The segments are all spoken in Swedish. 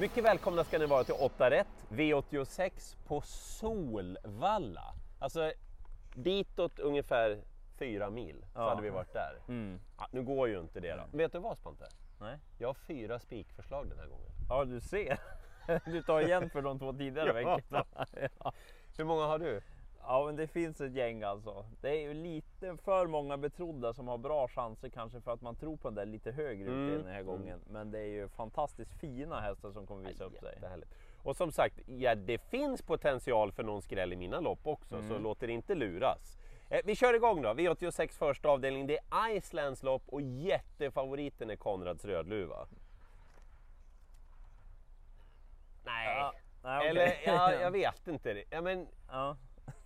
Mycket välkomna ska ni vara till 8 rätt V86 på Solvalla. Alltså ditåt ungefär fyra mil så Ja. hade vi varit där. Mm. Ja, nu går ju inte det då. Vet du vad Spante? Nej. Jag har fyra spikförslag den här gången. Ja, du ser. Du tar igen för de två tidigare Ja. veckorna. Ja. Hur många har du? Ja, men det finns ett gäng alltså. Det är ju lite för många betrodda som har bra chanser kanske för att man tror på den där lite högre Mm. utdelningen den här gången. Men det är ju fantastiskt fina hästar som kommer visa upp sig. Och som sagt, ja, det finns potential för någon skräll i mina lopp också, Mm. så låt er inte luras. Eh, vi kör igång då, V86 första avdelning. Det är Icelands lopp och jättefavoriten är Konrads Rödluva. Nej, Ja, nej, okej. eller ja, jag vet inte. Ja, men, Ja.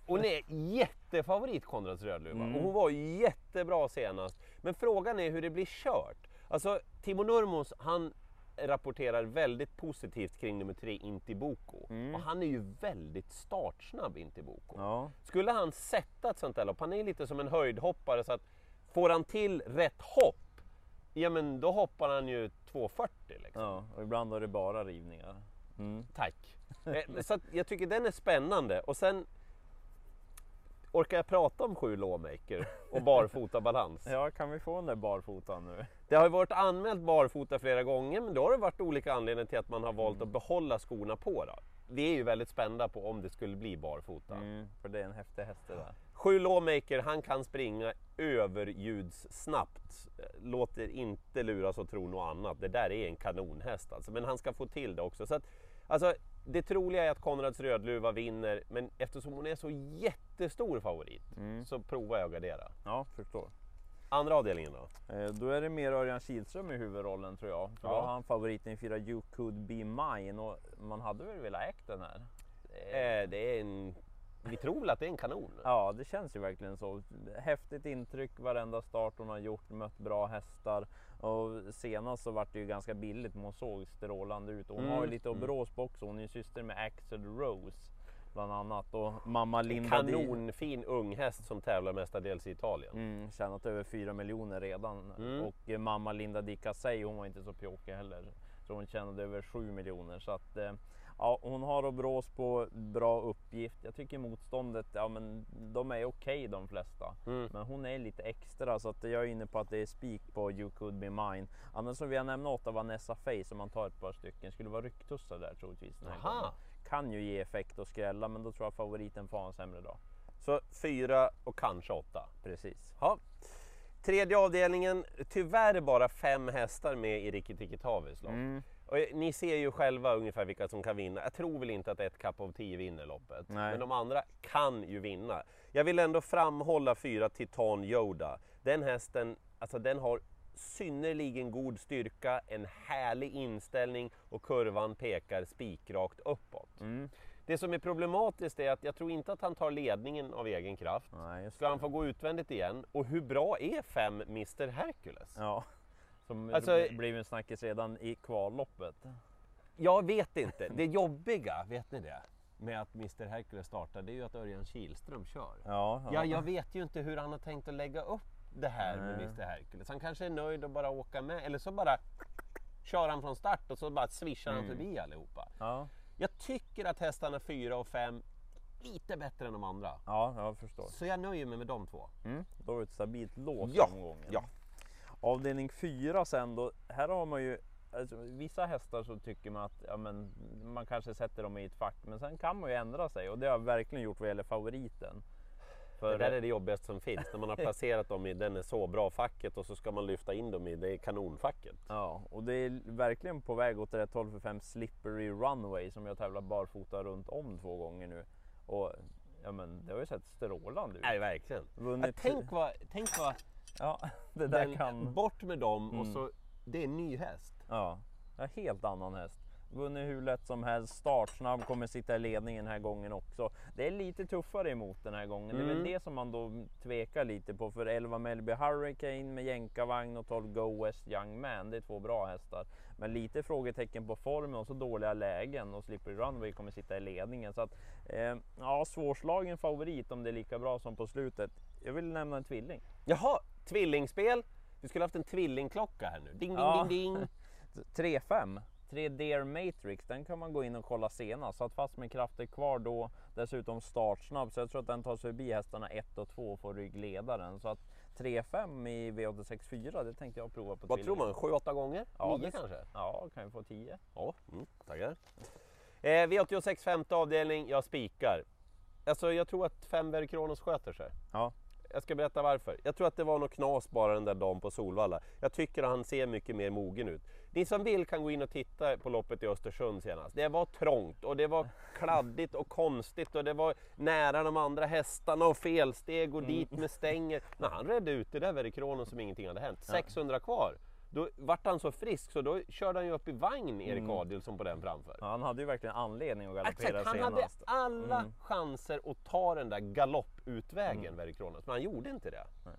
Hon är jättefavorit Konrads Rödluva Mm. och hon var jättebra senast. Men frågan är hur det blir kört. Alltså Timo Nurmos, han rapporterar väldigt positivt kring nummer tre Intiboko. Och han är ju väldigt startsnabb Intiboko. Mm. Ja. Skulle han sätta ett sånt där lopp, han är lite som en höjdhoppare så att får han till rätt hopp, ja men då hoppar han ju 2,40 liksom. ja, och ibland har det bara rivningar. Mm. Tack. Eh, Så jag tycker den är spännande och sen orkar jag prata om sju lawmaker och barfota balans. Ja, kan vi få den där barfotan nu? Det har ju varit anmält barfota flera gånger men då har det varit olika anledningar till att man har valt att behålla skorna på. Då. Vi är ju väldigt spända på om det skulle bli barfota. Mm, för det är en häftig häst det där. Sju lawmaker, han kan springa överljudssnabbt. Låter inte luras att tro något annat. Det där är en kanonhäst alltså. Men han ska få till det också. Så att, alltså, det troliga är att Konrads Rödluva vinner, men eftersom hon är så jättestor favorit så provar jag att gardera. Ja, förstår. Andra avdelningen då? Eh, Då är det mer Örjan Kihlström i huvudrollen tror jag. För Ja. Då har han favoriten i fyra You could be mine och man hade väl velat ägt den här. Eh, det är en... Vi tror väl att det är en kanon? Ja, det känns ju verkligen så. Häftigt intryck varenda start hon har gjort, mött bra hästar. Och senast så vart det ju ganska billigt, men hon såg strålande ut. Hon Mm, har ju lite Åbrås på också, hon är ju syster med Axel Rose bland annat. Och mamma Linda Kanonfin ung häst som tävlar mestadels i Italien. Mm, tjänat över 4 miljoner redan. Mm. Och mamma Linda Di Casey, hon var inte så pjåkig heller. Så hon tjänade över 7 miljoner. Så att, eh, ja, hon har Åbrås på bra uppgift. Jag tycker motståndet, ja men de är okej de flesta. Mm. Men hon är lite extra så att jag är inne på att det är spik på You could be mine. Annars så vill jag nämna åtta Vanessa Face om man tar ett par stycken. Skulle vara rycktussar där troligtvis. Den. Kan ju ge effekt och skrälla men då tror jag favoriten får ha en sämre dag. Så fyra och kanske åtta. Precis. Ja. Tredje avdelningen, tyvärr bara fem hästar med i Rikki Tikki Tavis lopp. Mm. Och ni ser ju själva ungefär vilka som kan vinna. Jag tror väl inte att ett Cup of 10 vinner loppet. Nej. Men de andra kan ju vinna. Jag vill ändå framhålla fyra Titan Yoda. Den hästen, alltså den har synnerligen god styrka, en härlig inställning och kurvan pekar spikrakt uppåt. Mm. Det som är problematiskt är att jag tror inte att han tar ledningen av egen kraft. Nej, Ska han få gå utvändigt igen? Och hur bra är fem Mr Hercules? Ja, som Alltså- blev en snackis redan i kvalloppet. Jag vet inte. Det jobbiga, vet ni det? Med att Mr Hercules startar, det är ju att Örjan Kihlström kör. Ja, Ja, jag vet ju inte hur han har tänkt att lägga upp det här med Nej. Mr Hercules. Han kanske är nöjd att bara åka med, eller så bara kör han från start och så bara swishar han förbi allihopa. ja, Jag tycker att hästarna 4 och 5 lite bättre än de andra. ja, jag förstår. Så jag nöjer mig med de två. Mm. Då har vi ett stabilt lås Ja, omgången. ja. Avdelning 4 sen då, här har man ju Alltså, vissa hästar så tycker man att ja, men, man kanske sätter dem i ett fack men sen kan man ju ändra sig och det har jag verkligen gjort vad gäller favoriten. För, Det där är det jobbigaste som finns, när man har placerat dem i den är så bra facket och så ska man lyfta in dem i det kanonfacket. Ja, och det är verkligen på väg åt rätt håll för fem Slippery Runway som jag tävlat barfota runt om två gånger nu. Och ja, men det har ju sett strålande ut. Nej, verkligen. Vunnit- Ja, tänk, vad, tänk vad Ja, det där den, kan... Mm. bort med dem och så, det är en ny häst. Ja, en helt annan häst. Vunnit hur lätt som helst, startsnabb, kommer sitta i ledningen den här gången också. Det är lite tuffare emot den här gången. Det är väl Mm. det som man då tvekar lite på. För 11 Melby Hurricane med jänkarvagn och 12 Go West Young Man, det är två bra hästar. Men lite frågetecken på formen och så dåliga lägen och Slippery Runway kommer sitta i ledningen. Så att, eh, ja, svårslagen favorit om det är lika bra som på slutet. Jag vill nämna en tvilling. Jaha, tvillingspel. Vi skulle haft en tvillingklocka här nu. Ding, ding, Ja. ding, ding. 3-5. 3 Deer Matrix, den kan man gå in och kolla senast. Satt fast med krafter kvar då, dessutom startsnabb. Så jag tror att den tar sig förbi hästarna 1 och 2 och får ryggledaren. Så att 3-5 i V864, det tänkte jag prova på Vad tror man? 7-8 gånger? Ja, 9 det- kanske? Ja, kan ju få 10. Ja, mm, tackar. Eh, V86 femte avdelning, jag spikar. Alltså jag tror att fem Kronos sköter sig. Ja. Jag ska berätta varför. Jag tror att det var något knas bara den där dagen på Solvalla. Jag tycker att han ser mycket mer mogen ut. Ni som vill kan gå in och titta på loppet i Östersund senast. Det var trångt och det var kladdigt och konstigt och det var nära de andra hästarna och felsteg och dit med stänger. När han redde ut det där Verikronos som ingenting hade hänt. 600 kvar. Då vart han så frisk så då körde han ju upp i vagn Erik Adielsson på den framför. Ja, han hade ju verkligen anledning att galoppera Exakt, han hade senast. alla Mm. chanser att ta den där galopputvägen, mm. Kronos, men han gjorde inte det. Nej.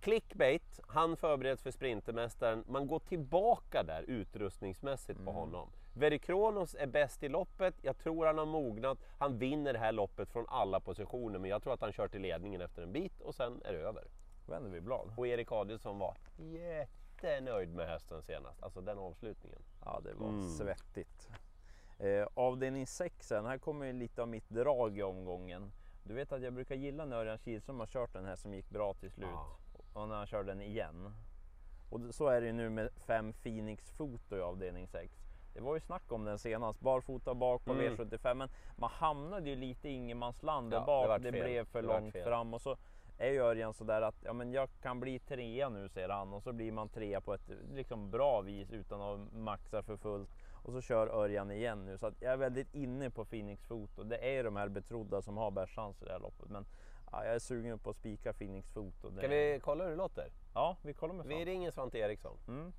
Clickbait, han förbereds för Sprintermästaren. Man går tillbaka där utrustningsmässigt på Mm. honom. Verikronos är bäst i loppet, jag tror han har mognat. Han vinner det här loppet från alla positioner, men jag tror att han kör till ledningen efter en bit och sen är det över. Vänder vi blad. Och Erik Adielsson var jättenöjd med hästen senast, alltså den avslutningen. Ja, det var Mm. svettigt. Eh, avdelning 6, här kommer ju lite av mitt drag i omgången. Du vet att jag brukar gilla när Örjan Kihlström har kört den här som gick bra till slut. Ja. Och när han kör den igen. Och det- så är det ju nu med fem Phoenix Foto i avdelning 6. Det var ju snack om den senast, barfota bak på Mm. V75 men man hamnade ju lite i ingenmansland Ja, där det bak. Det, fel. blev för Det långt fram och så är ju Örjan sådär att ja, men jag kan bli trea nu säger han och så blir man trea på ett liksom bra vis utan att maxa för fullt. Och så kör Örjan igen nu så att jag är väldigt inne på Phoenix Foto. Det är ju de här betrodda som har bäst chans i det här loppet men ja, jag är sugen på att spika Phoenix Foto. Det... Ska vi kolla hur det låter? Ja, vi kollar med Vi fan. ringer Svante Eriksson. Mm.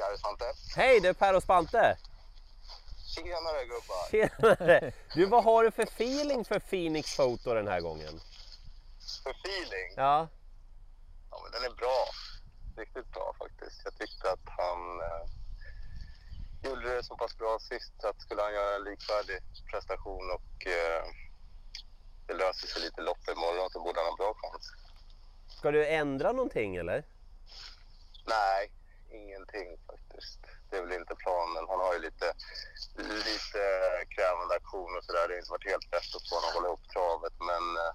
Ja, det är Svante. Hej, det är Per och Spante! Tjenare gubbar! Tjenare! Du, vad har du för feeling för Phoenix Photo den här gången? För feeling? Ja, Ja, men den är bra. Riktigt bra faktiskt. Jag tyckte att han eh, gjorde det så pass bra sist att skulle han göra en likvärdig prestation och eh, det löser sig lite lopp imorgon så borde han ha bra chans. ska du ändra någonting eller? Nej, ingenting faktiskt. Det är väl inte planen. Han har ju lite, lite krävande aktioner och sådär. Det har inte varit helt lätt att få honom att hålla ihop travet men eh,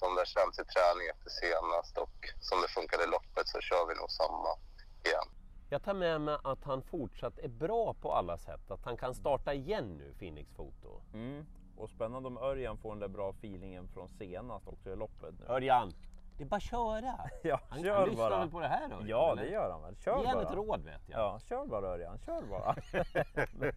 som det känns i träning efter senast och som det funkade i loppet så kör vi nog samma igen. Jag tar med mig att han fortsatt är bra på alla sätt, att han kan starta igen nu, Phoenix Photo. Mm. Och spännande om Örjan får den där bra feelingen från senast också i loppet nu. Örjan, det är bara att köra! Ja, Han, kör han lyssnar bara. väl på det här Örjan? Ja, eller? det gör han väl. Kör Ge bara. ett råd vet jag. Ja, kör bara Örjan, kör bara.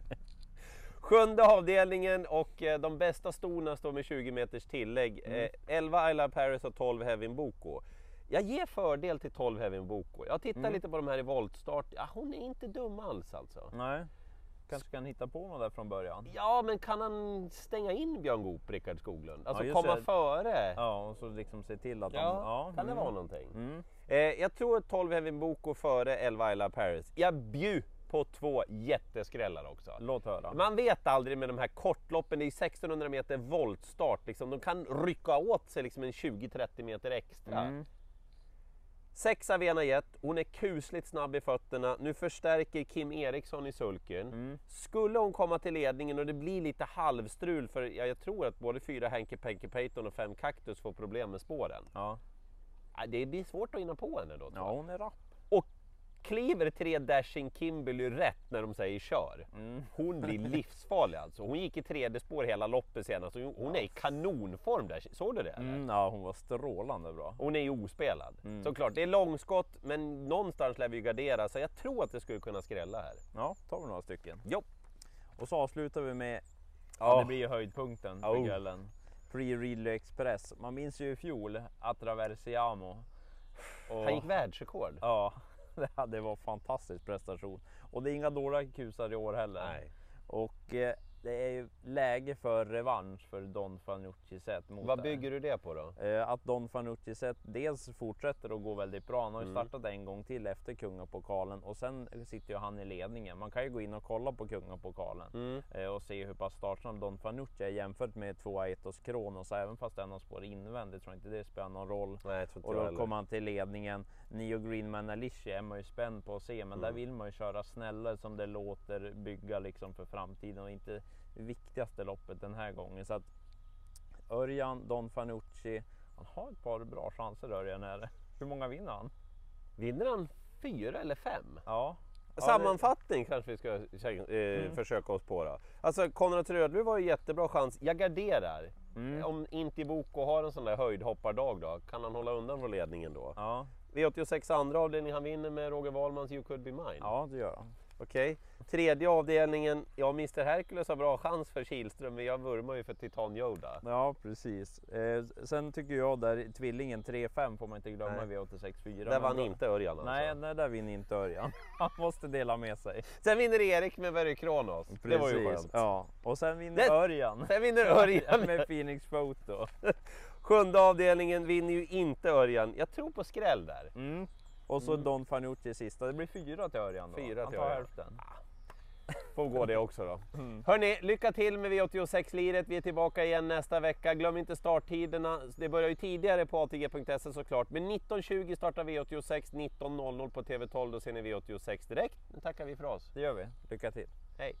Sjunde avdelningen och eh, de bästa stona står med 20 meters tillägg. Mm. Eh, 11 I Love Paris och 12 Heavy Boko. Jag ger fördel till 12 Heavy Boko. Jag tittar Mm. lite på de här i voltstart. Ja, hon är inte dum alls alltså. Nej, kanske kan hitta på något där från början. Ja, men kan han stänga in Björn Goop, Rickard Skoglund? Alltså just komma det. före? Ja, och så liksom se till att Ja, han... Ja, kan det mm. vara någonting? Mm. Eh, jag tror 12 Heavy Boko före 11 I Love Paris. Jag bjuder på två jätteskrällar också. Låt höra. Man vet aldrig med de här kortloppen, det är 1600 meter voltstart, liksom. de kan rycka åt sig liksom en 20-30 meter extra. Mm. Sex Avena Jet, hon är kusligt snabb i fötterna, nu förstärker Kim Eriksson i sulken. Mm. Skulle hon komma till ledningen och det blir lite halvstrul, för ja, jag tror att både fyra Henke Penke Peyton och fem Cactus får problem med spåren. Ja. Ja, Det blir svårt att hinna på henne då. ja, hon är rapp. Kliver tre Dashing Kimberly rätt när de säger kör. Mm. Hon blir livsfarlig alltså. Hon gick i tredje spår hela loppet senast och hon är i kanonform där. Såg du det? Mm, ja, hon var strålande bra. Hon är ju ospelad. Mm. Såklart, det är långskott men någonstans lär vi ju gardera så jag tror att det skulle kunna skrälla här. Ja, tar vi några stycken. Jo. Och så avslutar vi med, ja. Det blir ju höjdpunkten för Oh. kvällen. Free Ridley Express. Man minns ju i fjol, Attraversiamo. Och, Han gick världsrekord. Ja, det var fantastisk prestation. Och det är inga dåliga kusar i år heller. Nej. Och eh, det är ju läge för revansch för Don Fanucci sett mot Vad bygger du det på då? Eh, att Don Fanucci sett dels fortsätter att gå väldigt bra. Han har ju Mm. startat en gång till efter kungapokalen och sen sitter ju han i ledningen. Man kan ju gå in och kolla på kungapokalen Mm. eh, och se hur pass startsnabb Don Fanucci är jämfört med två Aetos Kronos. Även fast den har spår invändigt tror jag inte det spelar någon roll. Nej, jag tror inte Och då heller. kommer han till ledningen. Nio Greenman Alicia är man ju spänd på att se, men där Mm. vill man ju köra snällare som det låter bygga liksom för framtiden och inte viktigaste loppet den här gången. Så att Örjan, Don Fanucci, han har ett par bra chanser Örjan är det. Hur många vinner han? Vinner han fyra eller fem? Ja. Ja, Sammanfattning kanske vi ska eh, Mm. försöka oss på då. Alltså Konrad Rödby var ju jättebra chans. Jag garderar. det- Mm. Om inte Boko har en sån där höjdhoppardag då, kan han hålla undan från ledningen då? Ja, V86 andra avdelning, han vinner med Roger Wahlmans You could be mine. ja, det gör han. Okej. Tredje avdelningen, ja Mr Hercules har bra chans för Kihlström, men jag vurmar ju för Titan Yoda. Ja, precis. Eh, sen tycker jag där tvillingen 3-5 får man inte glömma Nej. i V86 4. Där vann inte Örjan alltså. Nej, nej, där vinner inte Örjan. Han måste dela med sig. Sen vinner Erik med Very Kronos. Det var ju Precis, skönt. Ja, och sen vinner Det- Örjan. Sen vinner Örjan. med Phoenix Photo. Sjunde avdelningen vinner ju inte Örjan. Jag tror på skräll där. Mm. Och så Don Fanucci sista. Det blir fyra till Örjan då. Fyra Han till tar Örjan. hälften. Får gå det också då. Mm. Hörni, lycka till med V86-liret. Vi är tillbaka igen nästa vecka. Glöm inte starttiderna. Det börjar ju tidigare på ATG.se såklart. Men 19.20 startar V86, 19.00 på TV12. Då ser ni V86 direkt. Nu tackar vi för oss. Det gör vi. Lycka till. Hej!